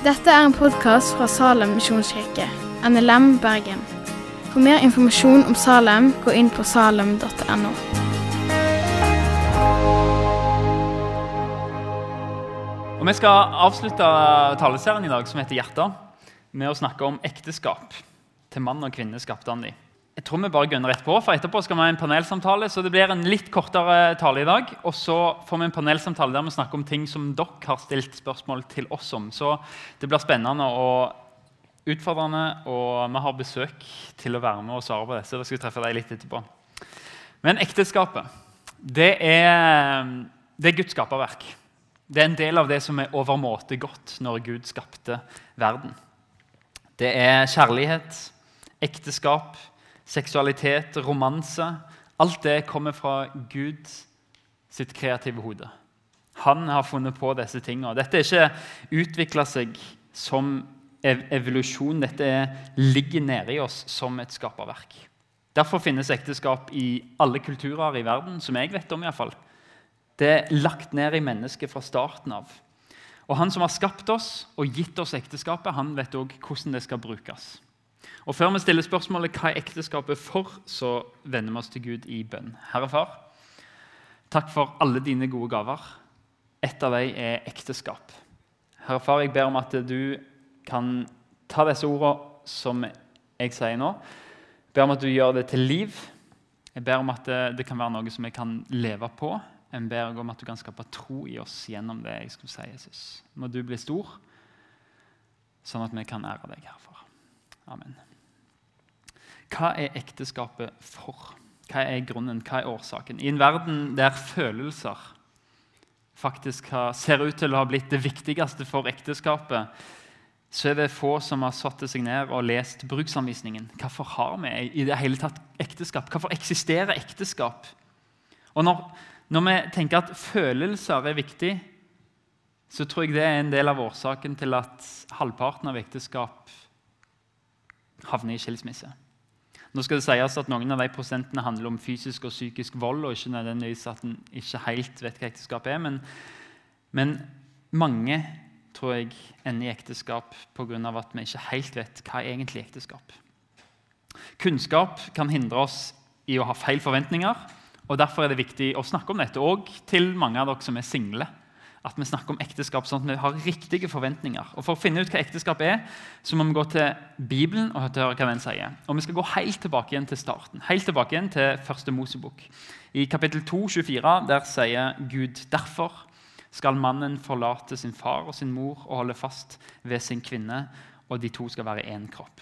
Dette er en podkast fra Salem misjonskirke, NLM Bergen. For mer informasjon om Salem, gå inn på salem.no. Og Vi skal avslutte taleserien i dag som heter Hjerter, med å snakke om ekteskap. Til mann og kvinne skapte han de. Jeg tror vi bare gønner rett på, for Etterpå skal vi ha en panelsamtale. så det blir en litt kortere tale i dag. Og så får vi en panelsamtale der vi snakker om ting som dere har stilt spørsmål til oss om. Så det blir spennende og utfordrende, og vi har besøk til å være med og svare på det. Så da skal treffe deg litt etterpå. Men ekteskapet, det er, det er Guds skaperverk. Det er en del av det som er overmåte godt når Gud skapte verden. Det er kjærlighet, ekteskap, seksualitet, romanse Alt det kommer fra Gud sitt kreative hode. Han har funnet på disse tingene. Dette er ikke utvikla seg som evolusjon. Dette er, ligger nede i oss som et skaperverk. Derfor finnes ekteskap i alle kulturer i verden, som jeg vet om. I hvert fall. Det er lagt ned i mennesket fra starten av. Og Han som har skapt oss og gitt oss ekteskapet, han vet òg hvordan det skal brukes. Og Før vi stiller spørsmålet hva er ekteskapet for, så vender vi oss til Gud i bønn. Herre Far, takk for alle dine gode gaver. Et av dem er ekteskap. Herre Far, jeg ber om at du kan ta disse ordene som jeg sier nå. Jeg ber om at du gjør det til liv. Jeg ber om at det, det kan være noe som jeg kan leve på. Jeg ber om at du kan skape tro i oss gjennom det jeg skulle si, Jesus. Må du bli stor, sånn at vi kan ære deg, herfra. Amen. Hva er ekteskapet for? Hva er grunnen? Hva er årsaken? I en verden der følelser faktisk ser ut til å ha blitt det viktigste for ekteskapet, så er det få som har satt seg ned og lest bruksanvisningen. Hvorfor har vi i det hele tatt ekteskap? Hvorfor eksisterer ekteskap? Og når, når vi tenker at følelser er viktig, så tror jeg det er en del av årsaken til at halvparten av ekteskap havner i skilsmisse. Nå skal det sies at Noen av de prosentene handler om fysisk og psykisk vold, og ikke nødvendigvis at en ikke helt vet hva ekteskap er. Men, men mange tror jeg ender i ekteskap pga. at vi ikke helt vet hva er egentlig ekteskap. Kunnskap kan hindre oss i å ha feil forventninger. og Derfor er det viktig å snakke om dette, òg til mange av dere som er single at vi snakker om ekteskap sånn at vi har riktige forventninger. Og For å finne ut hva ekteskap er, så må vi gå til Bibelen og høre hva den sier. Og Vi skal gå helt tilbake igjen til starten, helt tilbake igjen til første Mosebok. I kapittel 2, 24, der sier Gud derfor skal mannen forlate sin far og sin mor og holde fast ved sin kvinne, og de to skal være én kropp.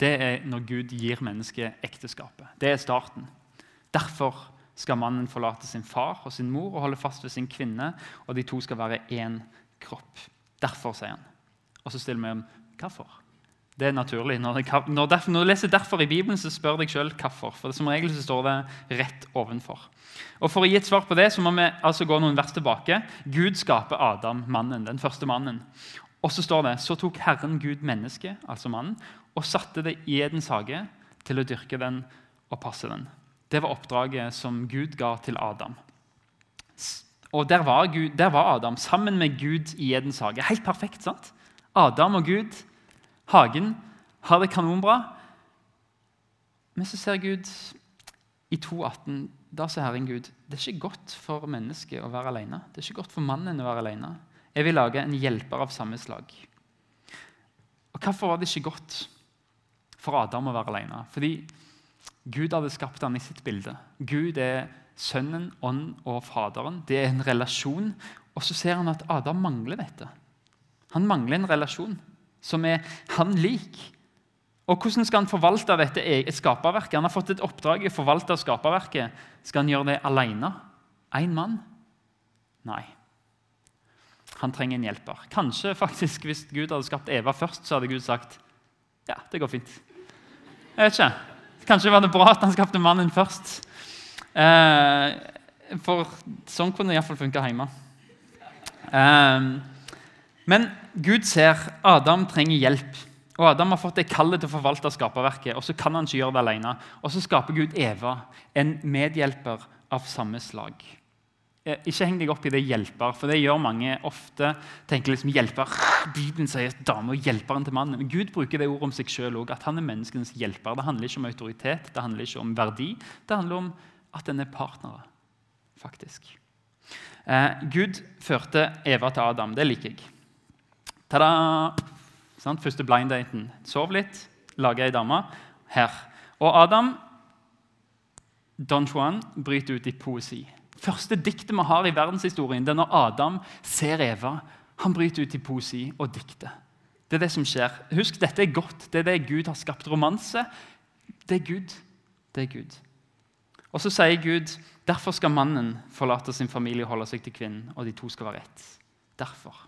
Det er når Gud gir mennesket ekteskapet. Det er starten. Derfor skal mannen forlate sin far og sin mor og holde fast ved sin kvinne, og de to skal være én kropp. Derfor, sier han. Og så stiller vi om hvorfor. Det er naturlig. Når, du leser 'derfor' i Bibelen, så spør deg sjøl hvorfor. For som regel så står det rett ovenfor. Og For å gi et svar på det så må vi altså gå noen vers tilbake. Gud skaper Adam, mannen, den første mannen. Og så står det så tok Herren Gud mennesket, altså mannen, og satte det i Edens hage til å dyrke den og passe den. Det var oppdraget som Gud ga til Adam. Og der var, Gud, der var Adam sammen med Gud i Edens hage. Helt perfekt. sant? Adam og Gud, hagen, har det kanonbra. Men så ser Gud i 2,18 da sier Herren Gud det er ikke godt for mennesket å være alene. Det er ikke godt for mannen å være alene. Jeg vil lage en hjelper av samme slag. Og Hvorfor var det ikke godt for Adam å være alene? Fordi Gud hadde skapt ham i sitt bilde. Gud er Sønnen, Ånd og Faderen. Det er en relasjon. Og så ser han at Adam mangler dette. Han mangler en relasjon som er han lik. Og Hvordan skal han forvalte dette skaperverket? Han har fått et oppdrag i å forvalte skaperverket. Skal han gjøre det alene? Én mann? Nei. Han trenger en hjelper. Kanskje faktisk hvis Gud hadde skapt Eva først, så hadde Gud sagt ja, det går fint. Jeg vet ikke. Kanskje var det bra at han skapte mannen først. Eh, for sånn kunne det iallfall funka hjemme. Eh, men Gud ser Adam trenger hjelp. Og Adam har fått det kallet til å forvalte skaperverket, og så kan han ikke gjøre det alene. Og så skaper Gud Eva, en medhjelper av samme slag. Eh, ikke heng deg opp i det 'hjelper', for det gjør mange ofte. tenker liksom hjelper. Bibelen sier dame og hjelperen til mannen. Men Gud bruker det ordet om seg sjøl òg, at han er menneskenes hjelper. Det handler ikke om autoritet, det handler ikke om verdi. Det handler om at en er partnere, faktisk. Eh, Gud førte Eva til Adam. Det liker jeg. Ta-da! Første blind-daten. Sov litt, lage ei dame. Her. Og Adam Don Juan bryter ut i poesi. Første diktet vi har i verdenshistorien, det er når Adam ser Eva. Han bryter ut i poesi og dikter. Det er det som skjer. Husk, dette er godt. Det er det Gud har skapt. Romanse, det er Gud. Det er Gud. Og så sier Gud derfor skal mannen forlate sin familie og holde seg til kvinnen, og de to skal være ett. Derfor.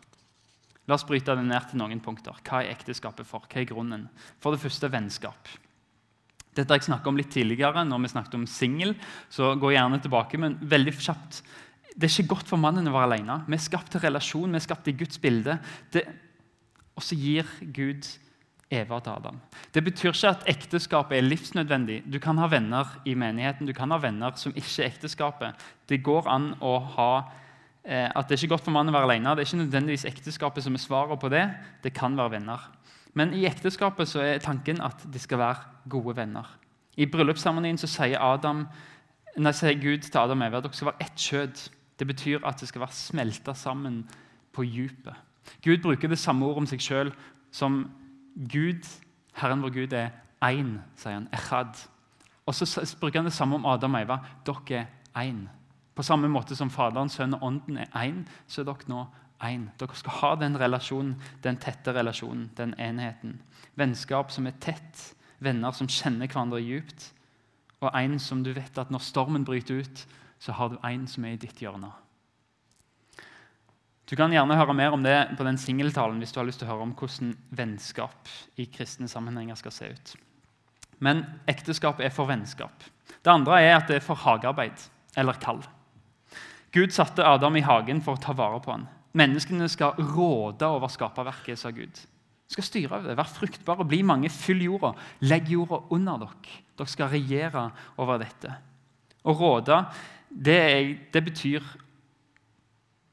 La oss bryte det ned til noen punkter. Hva er ekteskapet for? Hva er grunnen? For det første vennskap. Dette har jeg snakket om litt tidligere når vi snakket om singel. så jeg gjerne tilbake, men veldig kjapt. Det er ikke godt for mannen å være alene. Vi er skapt til relasjon, vi er skapt i Guds bilde. Og så gir Gud Eva til Adam. Det betyr ikke at ekteskapet er livsnødvendig. Du kan ha venner i menigheten, du kan ha venner som ikke er ekteskapet. Det går an å ha eh, at det er ikke godt for mannen å være alene. Det er ikke nødvendigvis ekteskapet som er svaret på det. Det kan være venner. Men i ekteskapet så er tanken at de skal være gode venner. I bryllupsseremonien sier, Adam, nei, sier Gud til Adam og Eva at dere skal være ett kjød. Det betyr at det skal være smelta sammen på dypet. Gud bruker det samme ordet om seg sjøl som Gud, Herren vår Gud, er én, sier han. Echad. Og så bruker han det samme om Adam og Eva. Dere er én. På samme måte som Faderen, Sønnen og Ånden er én, så er dere nå én. Dere skal ha den relasjonen, den tette relasjonen, den enheten. Vennskap som er tett, venner som kjenner hverandre djupt. Og en som du vet at når stormen bryter ut, så har du en som er i ditt hjørne. Du kan gjerne høre mer om det på den singeltalen hvis du har lyst til å høre om hvordan vennskap i kristne sammenhenger skal se ut. Men ekteskap er for vennskap. Det andre er at det er for hagearbeid eller kall. Gud satte Adam i hagen for å ta vare på han. Menneskene skal råde over skaperverket, sa Gud. De skal styre over det, Vær fruktbare, bli mange, fyll jorda. Legg jorda under dere. Dere skal regjere over dette. Å råde, det, er, det betyr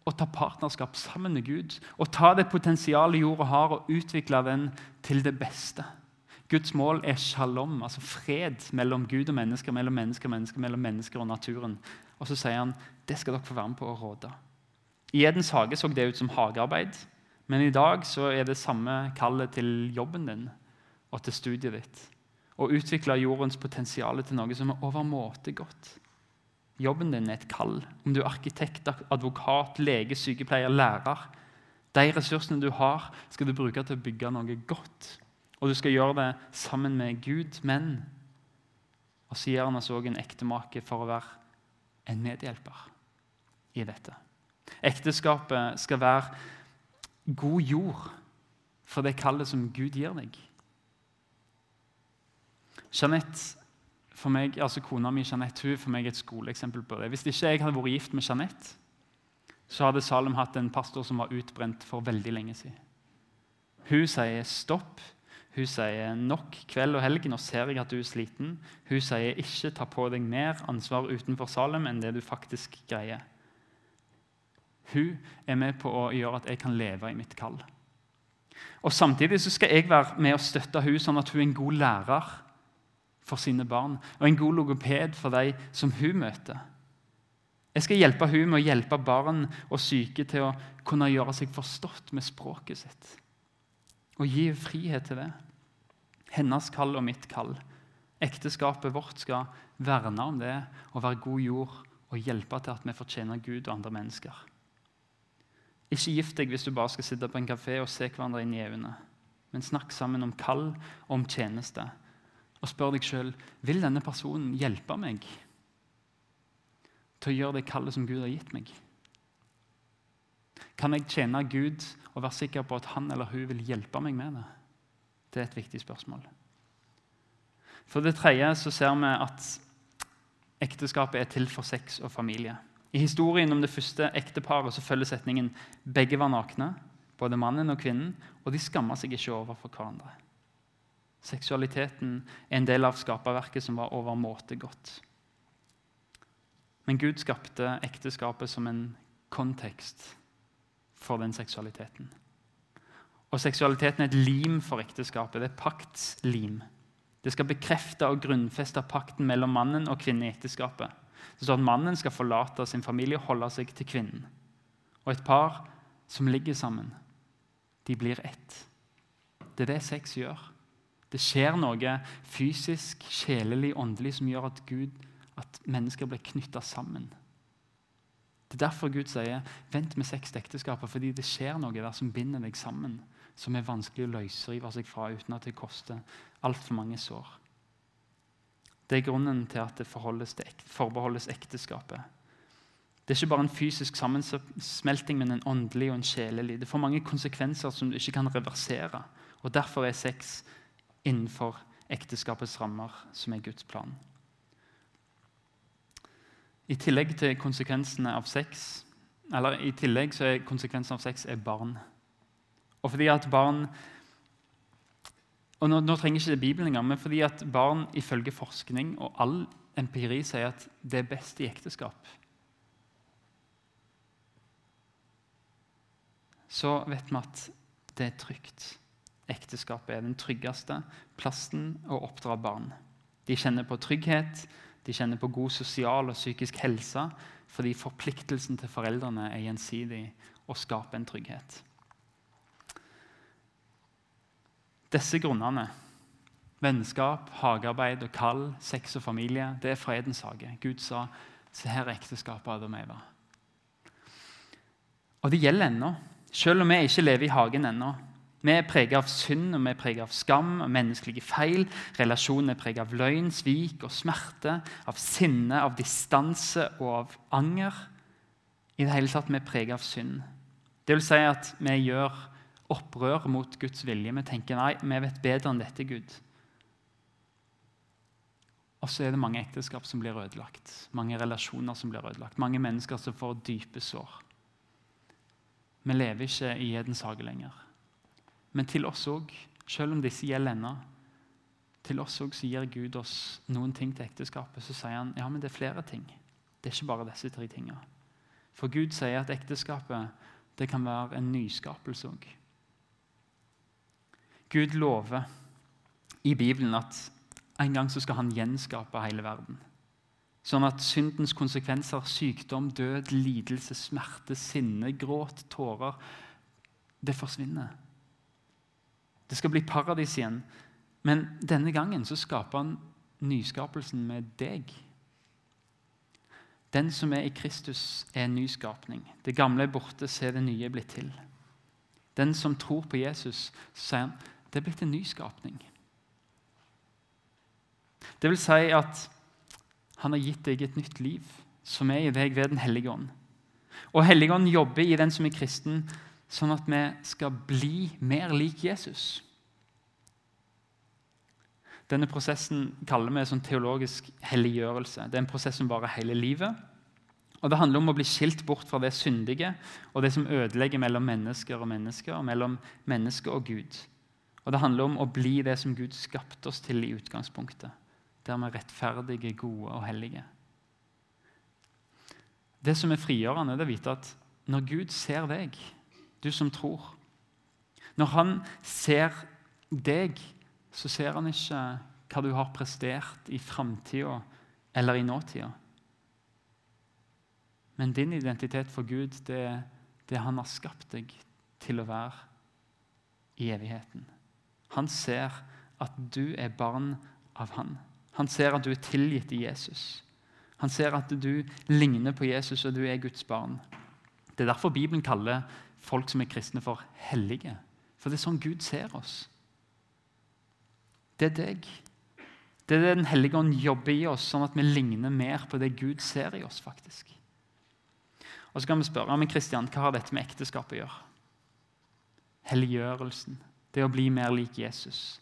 å ta partnerskap sammen med Gud. Å ta det potensialet jorda har, og utvikle den til det beste. Guds mål er shalom, altså fred mellom Gud og mennesker, mellom mennesker og mennesker, mellom mennesker og naturen. Og så sier han det skal dere få være med på å råde. I Edens hage så det ut som hagearbeid, men i dag så er det samme kallet til jobben din og til studiet ditt. Å utvikle jordens potensial til noe som er overmåte godt. Jobben din er et kall. Om du er arkitekt, advokat, lege, sykepleier, lærer. De ressursene du har, skal du bruke til å bygge noe godt. Og du skal gjøre det sammen med Gud, men Og så gir han oss òg en ektemake for å være en medhjelper i dette. Ekteskapet skal være god jord for det kallet som Gud gir deg. Jeanette, for meg, altså Kona mi Jeanette, hun er for meg et skoleeksempel på det. Hvis ikke jeg hadde vært gift med Jeanette, så hadde Salem hatt en pastor som var utbrent for veldig lenge siden. Hun sier stopp. Hun sier nok kveld og helg. Nå ser jeg at du er sliten. Hun sier ikke ta på deg mer ansvar utenfor Salem enn det du faktisk greier. Hun er med på å gjøre at jeg kan leve i mitt kall. Og Samtidig så skal jeg være med og støtte hun sånn at hun er en god lærer for sine barn og en god logoped for de som hun møter. Jeg skal hjelpe hun med å hjelpe barn og syke til å kunne gjøre seg forstått med språket sitt. Og gi frihet til det. Hennes kall og mitt kall. Ekteskapet vårt skal verne om det og være god jord og hjelpe til at vi fortjener Gud og andre mennesker. Ikke gift deg hvis du bare skal sitte på en kafé og se hverandre inn i øynene. Men snakk sammen om kall og om tjeneste. Og spør deg sjøl vil denne personen hjelpe meg til å gjøre det kallet som Gud har gitt meg. Kan jeg tjene Gud og være sikker på at han eller hun vil hjelpe meg med det? Det er et viktig spørsmål. For det tredje så ser vi at ekteskapet er til for sex og familie. I historien om det første ekteparet så følger setningen begge var nakne, både mannen og kvinnen, og de skamma seg ikke over for hverandre. Seksualiteten er en del av skaperverket som var overmåte godt. Men Gud skapte ekteskapet som en kontekst for den seksualiteten. Og seksualiteten er et lim for ekteskapet. Det er paktslim. Det skal bekrefte og grunnfeste pakten mellom mannen og kvinnen i ekteskapet. Det står at mannen skal forlate sin familie og holde seg til kvinnen. Og et par som ligger sammen, de blir ett. Det er det sex gjør. Det skjer noe fysisk, sjelelig, åndelig som gjør at, Gud, at mennesker blir knytta sammen. Det er derfor Gud sier 'vent med sex til ekteskapet', fordi det skjer noe der som binder deg sammen, som er vanskelig å løsrive seg fra uten at det koster altfor mange sår. Det er grunnen til at det forbeholdes ekteskapet. Det er ikke bare en fysisk sammensmelting, men en åndelig og en sjelelig. Det får mange konsekvenser som du ikke kan reversere. Og Derfor er sex innenfor ekteskapets rammer, som er Guds plan. I tillegg til konsekvensene av sex eller i tillegg så er konsekvensen av sex er barn. Og fordi at barn og nå, nå, trenger ikke det Bibelen engang, men fordi at barn ifølge forskning og all empiri sier at det er best i ekteskap. Så vet vi at det er trygt. Ekteskapet er den tryggeste plassen å oppdra barn. De kjenner på trygghet, de kjenner på god sosial og psykisk helse fordi forpliktelsen til foreldrene er gjensidig å skape en trygghet. Disse grunnene vennskap, hagearbeid og kall, sex og familie det er fredens hage. Gud sa se her er ekteskapet Adam og Eva. Og det gjelder ennå, selv om vi ikke lever i hagen ennå. Vi er preget av synd og vi er preget av skam og menneskelige feil. Relasjonen er preget av løgn, svik og smerte, av sinne, av distanse og av anger. I det hele tatt vi er preget av synd. Det vil si at vi gjør opprør mot Guds vilje. Vi tenker nei, vi vet bedre enn dette, Gud. Og så er det mange ekteskap som blir ødelagt, mange relasjoner som blir ødelagt, mange mennesker som får dype sår. Vi lever ikke i Edens hage lenger. Men til oss òg, selv om disse gjelder ennå, til oss òg gir Gud oss noen ting til ekteskapet. Så sier han ja, men det er flere ting. Det er ikke bare disse tre tingene. For Gud sier at ekteskapet det kan være en nyskapelse òg. Gud lover i Bibelen at en gang så skal han gjenskape hele verden. Sånn at syndens konsekvenser, sykdom, død, lidelse, smerte, sinne, gråt, tårer, det forsvinner. Det skal bli paradis igjen. Men denne gangen så skaper han nyskapelsen med deg. Den som er i Kristus, er en nyskapning. Det gamle er borte, se det nye er blitt til. Den som tror på Jesus, så sier han det er blitt en nyskapning. Det vil si at han har gitt deg et nytt liv, som er i deg ved Den hellige ånd. Og Helligånden jobber i den som er kristen, sånn at vi skal bli mer lik Jesus. Denne prosessen kaller vi sånn teologisk helliggjørelse. Det er en prosess som varer hele livet. Og Det handler om å bli skilt bort fra det syndige og det som ødelegger mellom mennesker og mennesker, og mellom mennesker og Gud. Og Det handler om å bli det som Gud skapte oss til i utgangspunktet. Der vi er rettferdige, gode og hellige. Det som er frigjørende, det er å vite at når Gud ser deg, du som tror Når han ser deg, så ser han ikke hva du har prestert i framtida eller i nåtida. Men din identitet for Gud, det er det han har skapt deg til å være i evigheten. Han ser at du er barn av han. Han ser at du er tilgitt i Jesus. Han ser at du ligner på Jesus, og du er Guds barn. Det er derfor Bibelen kaller folk som er kristne, for hellige. For det er sånn Gud ser oss. Det er deg. Det er det Den hellige ånd jobber i oss, sånn at vi ligner mer på det Gud ser i oss. faktisk. Og Så kan vi spørre men Christian, hva har dette med ekteskap å gjøre. Helliggjørelsen, det å bli mer lik Jesus.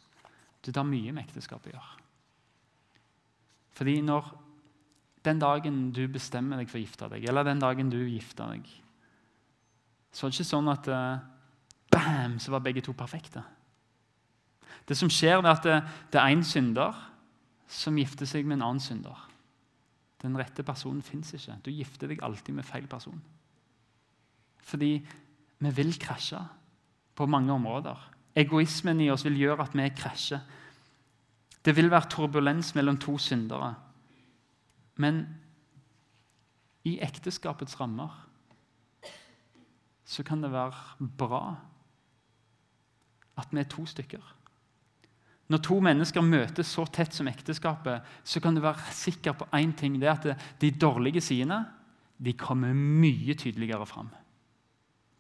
Det tar mye med ekteskap å gjøre. Fordi når den dagen du bestemmer deg for å gifte deg, eller den dagen du gifter deg, så er det ikke sånn at uh, bam, så var begge to perfekte. Det som skjer, er at det er én synder som gifter seg med en annen synder. Den rette personen fins ikke. Du gifter deg alltid med feil person. Fordi vi vil krasje på mange områder. Egoismen i oss vil gjøre at vi krasjer. Det vil være turbulens mellom to syndere. Men i ekteskapets rammer så kan det være bra at vi er to stykker. Når to mennesker møtes så tett som ekteskapet, så kan du være sikker på én ting. det er at De dårlige sidene de kommer mye tydeligere fram.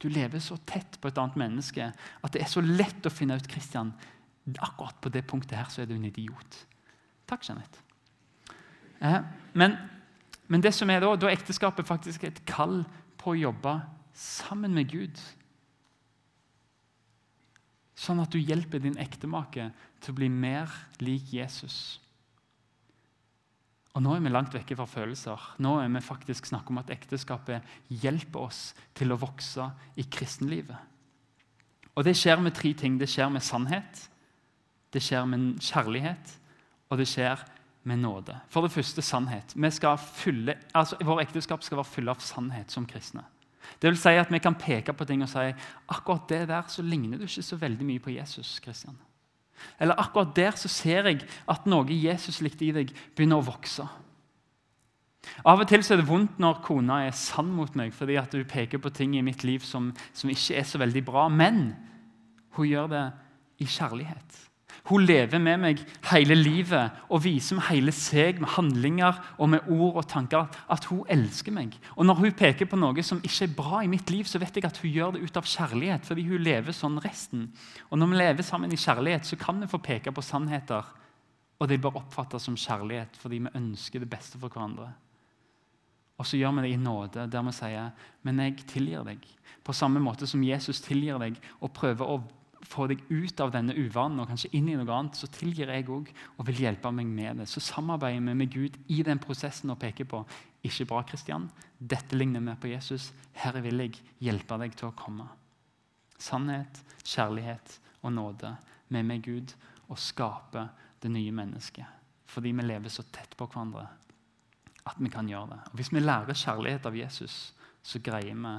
Du lever så tett på et annet menneske at det er så lett å finne ut Christian, akkurat på det punktet her så er du en idiot. Takk, Jeanette. Eh, men, men, det som er da, da er ekteskapet faktisk et kall på å jobbe sammen med Gud. Sånn at du hjelper din ektemake til å bli mer lik Jesus. Og Nå er vi langt vekke fra følelser. Nå er vi faktisk snakk om at ekteskapet hjelper oss til å vokse i kristenlivet. Og Det skjer med tre ting. Det skjer med sannhet, det skjer med kjærlighet, og det skjer med nåde. For det første sannhet. Fylle, altså, vår ekteskap skal være fulle av sannhet som kristne. Det vil si at Vi kan peke på ting og si akkurat det der så ligner du ikke så veldig mye på Jesus. Christian. Eller akkurat der så ser jeg at noe Jesus likte i deg, begynner å vokse. Av og til så er det vondt når kona er sann mot meg fordi at hun peker på ting i mitt liv som, som ikke er så veldig bra. Men hun gjør det i kjærlighet. Hun lever med meg hele livet og viser med hele seg, med handlinger og med ord og tanker, at hun elsker meg. Og Når hun peker på noe som ikke er bra i mitt liv, så vet jeg at hun gjør det ut av kjærlighet. fordi hun lever sånn resten. Og Når vi lever sammen i kjærlighet, så kan vi få peke på sannheter. Og det bør oppfattes som kjærlighet fordi vi ønsker det beste for hverandre. Og så gjør vi det i nåde, der vi sier men jeg tilgir deg. På samme måte som Jesus tilgir deg og prøver å få deg ut av denne uvanen og kanskje inn i noe annet, så tilgir jeg òg og vil hjelpe meg med det. Så samarbeider vi med Gud i den prosessen og peker på ikke bra, Kristian. Dette ligner mer på Jesus. Her vil jeg hjelpe deg til å komme. Sannhet, kjærlighet og nåde med meg, Gud og skape det nye mennesket. Fordi vi lever så tett på hverandre at vi kan gjøre det. Og Hvis vi lærer kjærlighet av Jesus, så greier vi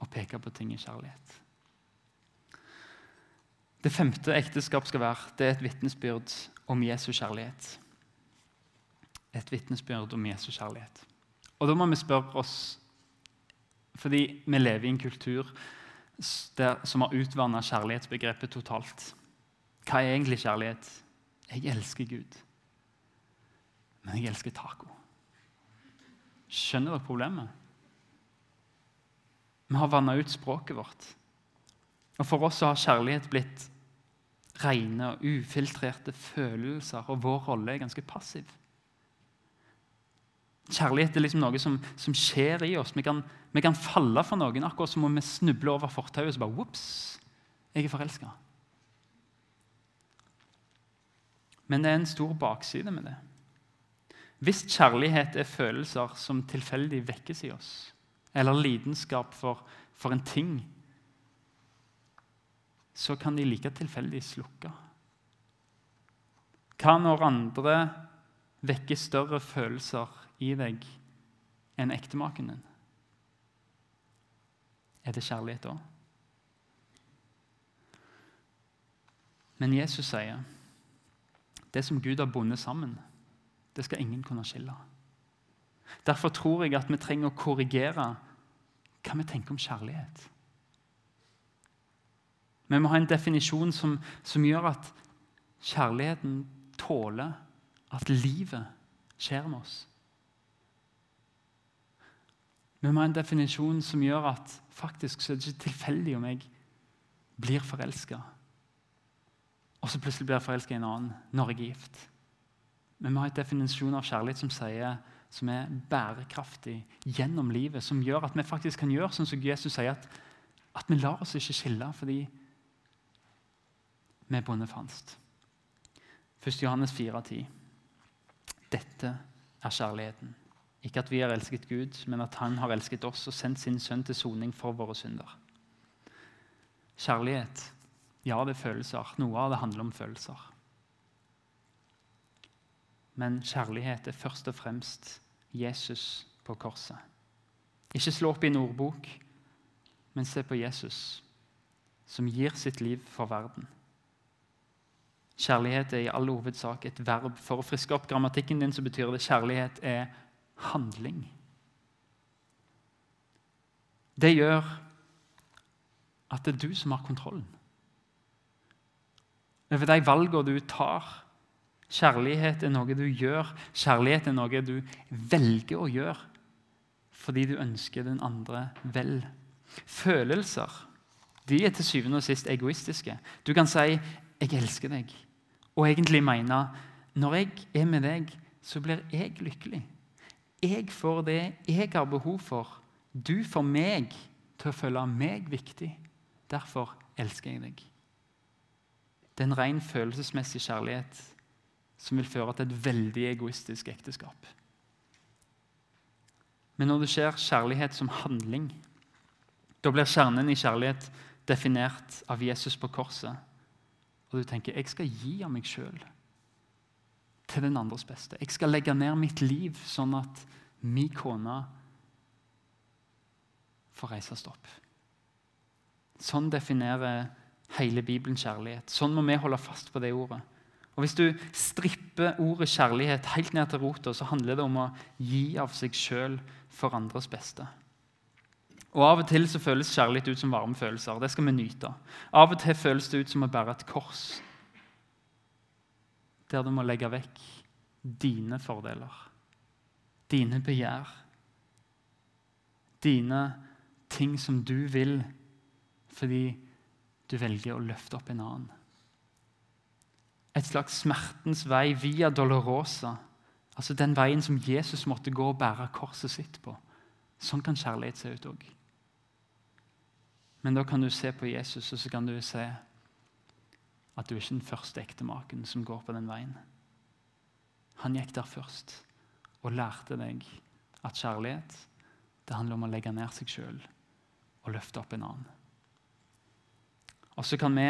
å peke på ting i kjærlighet. Det femte ekteskap skal være det er et vitnesbyrd om Jesu kjærlighet. Et vitnesbyrd om Jesu kjærlighet. Og Da må vi spørre oss Fordi vi lever i en kultur der, som har utvanna kjærlighetsbegrepet totalt. Hva er egentlig kjærlighet? Jeg elsker Gud, men jeg elsker taco. Skjønner dere problemet? Vi har vanna ut språket vårt. Og For oss har kjærlighet blitt rene og ufiltrerte følelser, og vår rolle er ganske passiv. Kjærlighet er liksom noe som, som skjer i oss. Vi kan, vi kan, falle for noen, akkurat som om vi snubler over fortauet så bare Ops, jeg er forelska. Men det er en stor bakside med det. Hvis kjærlighet er følelser som tilfeldig vekkes i oss, eller lidenskap for, for en ting så kan de like tilfeldig slukke. Hva når andre vekker større følelser i deg enn ektemaken din? Er det kjærlighet da? Men Jesus sier det som Gud har bundet sammen, det skal ingen kunne skille. Derfor tror jeg at vi trenger å korrigere hva vi tenker om kjærlighet. Vi må ha en definisjon som, som gjør at kjærligheten tåler at livet skjer med oss. Vi må ha en definisjon som gjør at faktisk så er det ikke tilfeldig om jeg blir forelska, og så plutselig blir jeg forelska i en annen når jeg er gift. Vi må ha en definisjon av kjærlighet som, sier, som er bærekraftig gjennom livet, som gjør at vi faktisk kan gjøre sånn som Jesus sier, at, at vi lar oss ikke skille fordi vi bondefangst. bundet 1. Johannes 4,10. Dette er kjærligheten. Ikke at vi har elsket Gud, men at Han har elsket oss og sendt sin sønn til soning for våre synder. Kjærlighet, ja, det er følelser. Noe av det handler om følelser. Men kjærlighet er først og fremst Jesus på korset. Ikke slå opp i en ordbok, men se på Jesus, som gir sitt liv for verden. Kjærlighet er i all hovedsak et verb. For å friske opp grammatikken din så betyr det kjærlighet er handling. Det gjør at det er du som har kontrollen over de valgene du tar. Kjærlighet er noe du gjør. Kjærlighet er noe du velger å gjøre fordi du ønsker den andre vel. Følelser de er til syvende og sist egoistiske. Du kan si 'jeg elsker deg', og egentlig mene 'når jeg er med deg, så blir jeg lykkelig'. Jeg får det jeg har behov for. Du får meg til å føle meg viktig. Derfor elsker jeg deg. Det er en ren følelsesmessig kjærlighet som vil føre til et veldig egoistisk ekteskap. Men når det skjer kjærlighet som handling, da blir kjernen i kjærlighet definert av Jesus på korset. Og du tenker jeg skal gi av meg sjøl til den andres beste. Jeg skal legge ned mitt liv sånn at min kone får reise seg opp. Sånn definerer hele Bibelen kjærlighet. Sånn må vi holde fast på det ordet. Og Hvis du stripper ordet kjærlighet helt ned til rota, så handler det om å gi av seg sjøl for andres beste. Og Av og til så føles kjærlighet ut som varme følelser. Det skal vi nyte. Av og til føles det ut som å bære et kors, der du må legge vekk dine fordeler, dine begjær, dine ting som du vil, fordi du velger å løfte opp en annen. Et slags smertens vei via Dolorosa, altså den veien som Jesus måtte gå og bære korset sitt på. Sånn kan kjærlighet se ut òg. Men da kan du se på Jesus, og så kan du se at du er ikke den første ektemaken som går på den veien. Han gikk der først og lærte deg at kjærlighet det handler om å legge ned seg sjøl og løfte opp en annen. Og så kan vi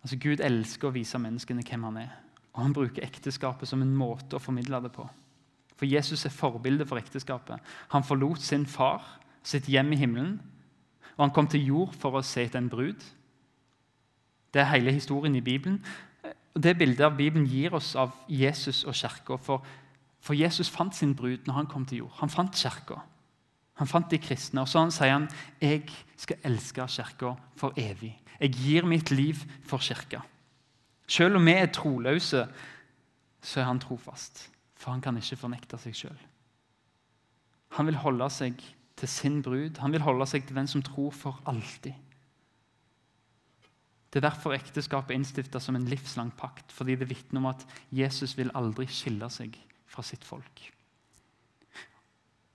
altså Gud elsker å vise menneskene hvem han er. Og han bruker ekteskapet som en måte å formidle det på. For Jesus er forbildet for ekteskapet. Han forlot sin far, sitt hjem i himmelen, og han kom til jord for å se etter en brud. Det er hele historien i Bibelen. Det bildet av Bibelen gir oss av Jesus og kirka. For, for, Jesus fant sin brud når han kom til jord. Han fant kirka. Han fant de kristne. Og så sier han jeg skal elske kirka for evig. Jeg gir mitt liv for kirka. Selv om vi er troløse, så er han trofast. For han kan ikke fornekte seg sjøl. Han vil holde seg til sin brud. Han vil holde seg til den som tror for alltid. Det er derfor ekteskapet er innstifta som en livslang pakt, fordi det vitner om at Jesus vil aldri skille seg fra sitt folk.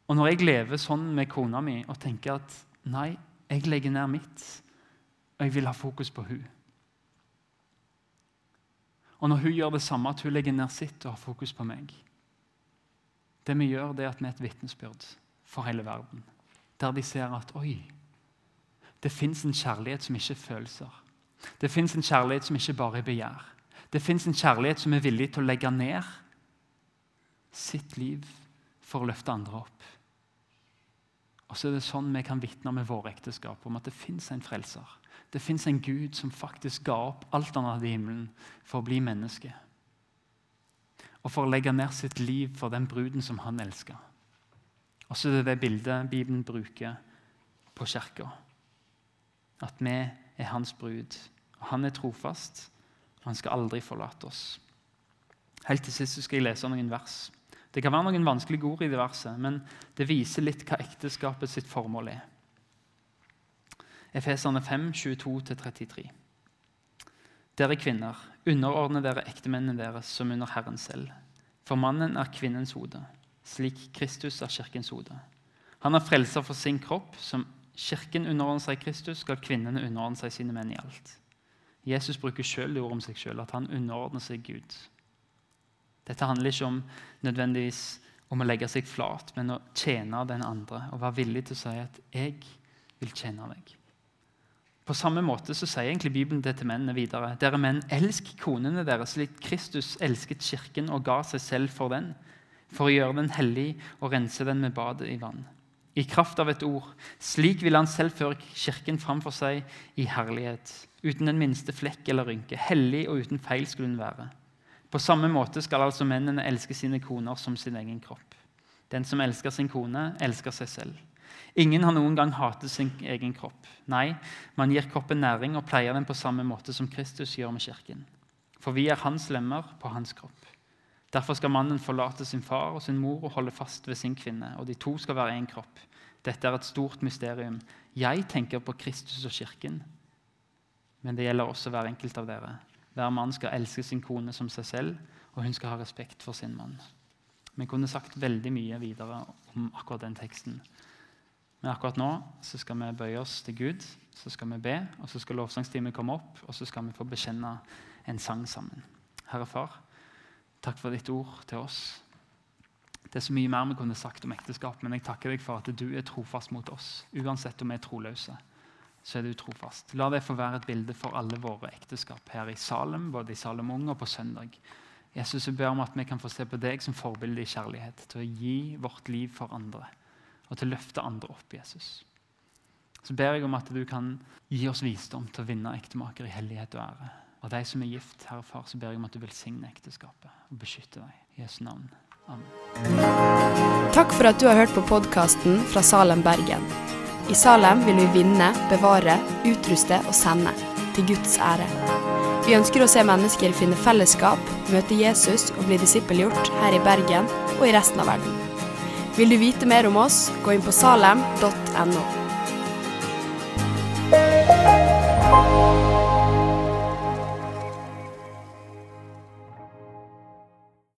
Og Når jeg lever sånn med kona mi og tenker at nei, jeg legger ned mitt, og jeg vil ha fokus på hun. Og når hun gjør det samme, at hun legger ned sitt og har fokus på meg Det vi gjør, det er at vi er et vitnesbyrd for hele verden. Der de ser at oi, det fins en kjærlighet som ikke er følelser. Det fins en kjærlighet som ikke bare er begjær. Det fins en kjærlighet som er villig til å legge ned sitt liv for å løfte andre opp. Og så er det sånn vi kan vitne med våre ekteskap om at det fins en frelser. Det fins en Gud som faktisk ga opp alt han hadde i himmelen, for å bli menneske. Og for å legge ned sitt liv for den bruden som han elska. Og så er det det bildet Bibelen bruker på kirka. At vi er hans brud. Og han er trofast, og han skal aldri forlate oss. Helt til sist skal jeg lese noen vers. Det kan være noen vanskelige ord i det verset, men det viser litt hva ekteskapet sitt formål er. Efeserne 5, 22-33. Dere kvinner, underordne dere ektemennene deres som under Herren selv. For mannen er kvinnens hode, slik Kristus er kirkens hode. Han er frelser for sin kropp, som Kirken underordner seg Kristus, skal kvinnene underordne seg sine menn i alt. Jesus bruker selv det ordet om seg sjøl, at han underordner seg Gud. Dette handler ikke om nødvendigvis om å legge seg flat, men å tjene den andre og være villig til å si at 'jeg vil tjene deg'. På samme måte så sier egentlig Bibelen det til mennene videre. Dere menn, elsk konene deres slik Kristus elsket kirken og ga seg selv for den. For å gjøre den hellig og rense den med badet i vann. I kraft av et ord. Slik vil han selv føre kirken framfor seg i herlighet. Uten den minste flekk eller rynke. Hellig og uten feil skulle hun være. På samme måte skal altså mennene elske sine koner som sin egen kropp. Den som elsker sin kone, elsker seg selv. Ingen har noen gang hatet sin egen kropp. Nei, man gir kroppen næring og pleier den på samme måte som Kristus gjør med kirken. For vi er hans lemmer på hans kropp. Derfor skal mannen forlate sin far og sin mor og holde fast ved sin kvinne, og de to skal være én kropp. Dette er et stort mysterium. Jeg tenker på Kristus og kirken, men det gjelder også hver enkelt av dere. Hver mann skal elske sin kone som seg selv, og hun skal ha respekt for sin mann. Vi kunne sagt veldig mye videre om akkurat den teksten. Men akkurat nå så skal vi bøye oss til Gud, så skal vi be, og så skal lovsangstimen komme opp, og så skal vi få bekjenne en sang sammen. Herre Far, takk for ditt ord til oss. Det er så mye mer vi kunne sagt om ekteskap, men jeg takker deg for at du er trofast mot oss. Uansett om vi er troløse, så er du trofast. La det få være et bilde for alle våre ekteskap her i Salem, både i Salem Ung og på søndag. Jesus, jeg ber om at vi kan få se på deg som forbilde i kjærlighet, til å gi vårt liv for andre og til å løfte andre opp, Jesus. Så ber jeg om at du kan gi oss visdom til å vinne ektemaker i hellighet og ære. Og de som er gift, Herre Far, så ber jeg om at du velsigner ekteskapet og beskytter deg. I Jesu navn. Amen. Takk for at du har hørt på podkasten fra Salem, Bergen. I Salem vil vi vinne, bevare, utruste og sende. Til Guds ære. Vi ønsker å se mennesker finne fellesskap, møte Jesus og bli disippelgjort her i Bergen og i resten av verden. Vil du vite mer om oss, gå inn på salem.no.